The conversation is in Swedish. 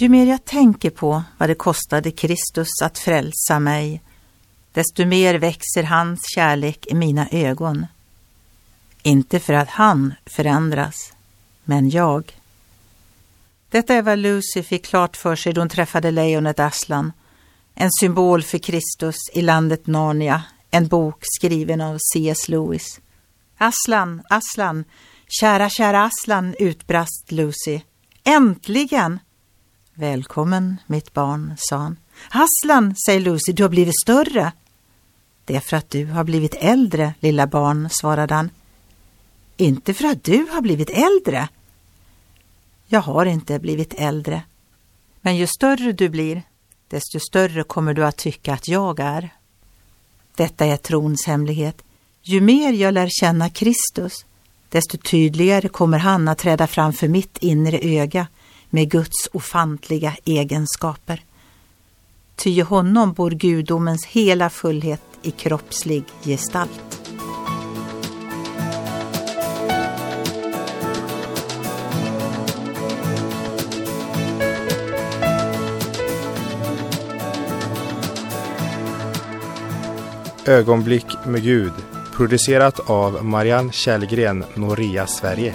Ju mer jag tänker på vad det kostade Kristus att frälsa mig, desto mer växer hans kärlek i mina ögon. Inte för att han förändras, men jag. Detta är vad Lucy fick klart för sig då hon träffade lejonet Aslan, en symbol för Kristus i landet Narnia, en bok skriven av C.S. Lewis. Aslan, Aslan, kära, kära Aslan, utbrast Lucy. Äntligen! Välkommen, mitt barn, sa han. Hasslan, säger Lucy, du har blivit större. Det är för att du har blivit äldre, lilla barn, svarade han. Inte för att du har blivit äldre. Jag har inte blivit äldre. Men ju större du blir, desto större kommer du att tycka att jag är. Detta är trons hemlighet. Ju mer jag lär känna Kristus, desto tydligare kommer han att träda fram för mitt inre öga med Guds ofantliga egenskaper. Ty i honom bor gudomens hela fullhet i kroppslig gestalt. Ögonblick med Gud producerat av Marianne Källgren, Noria Sverige.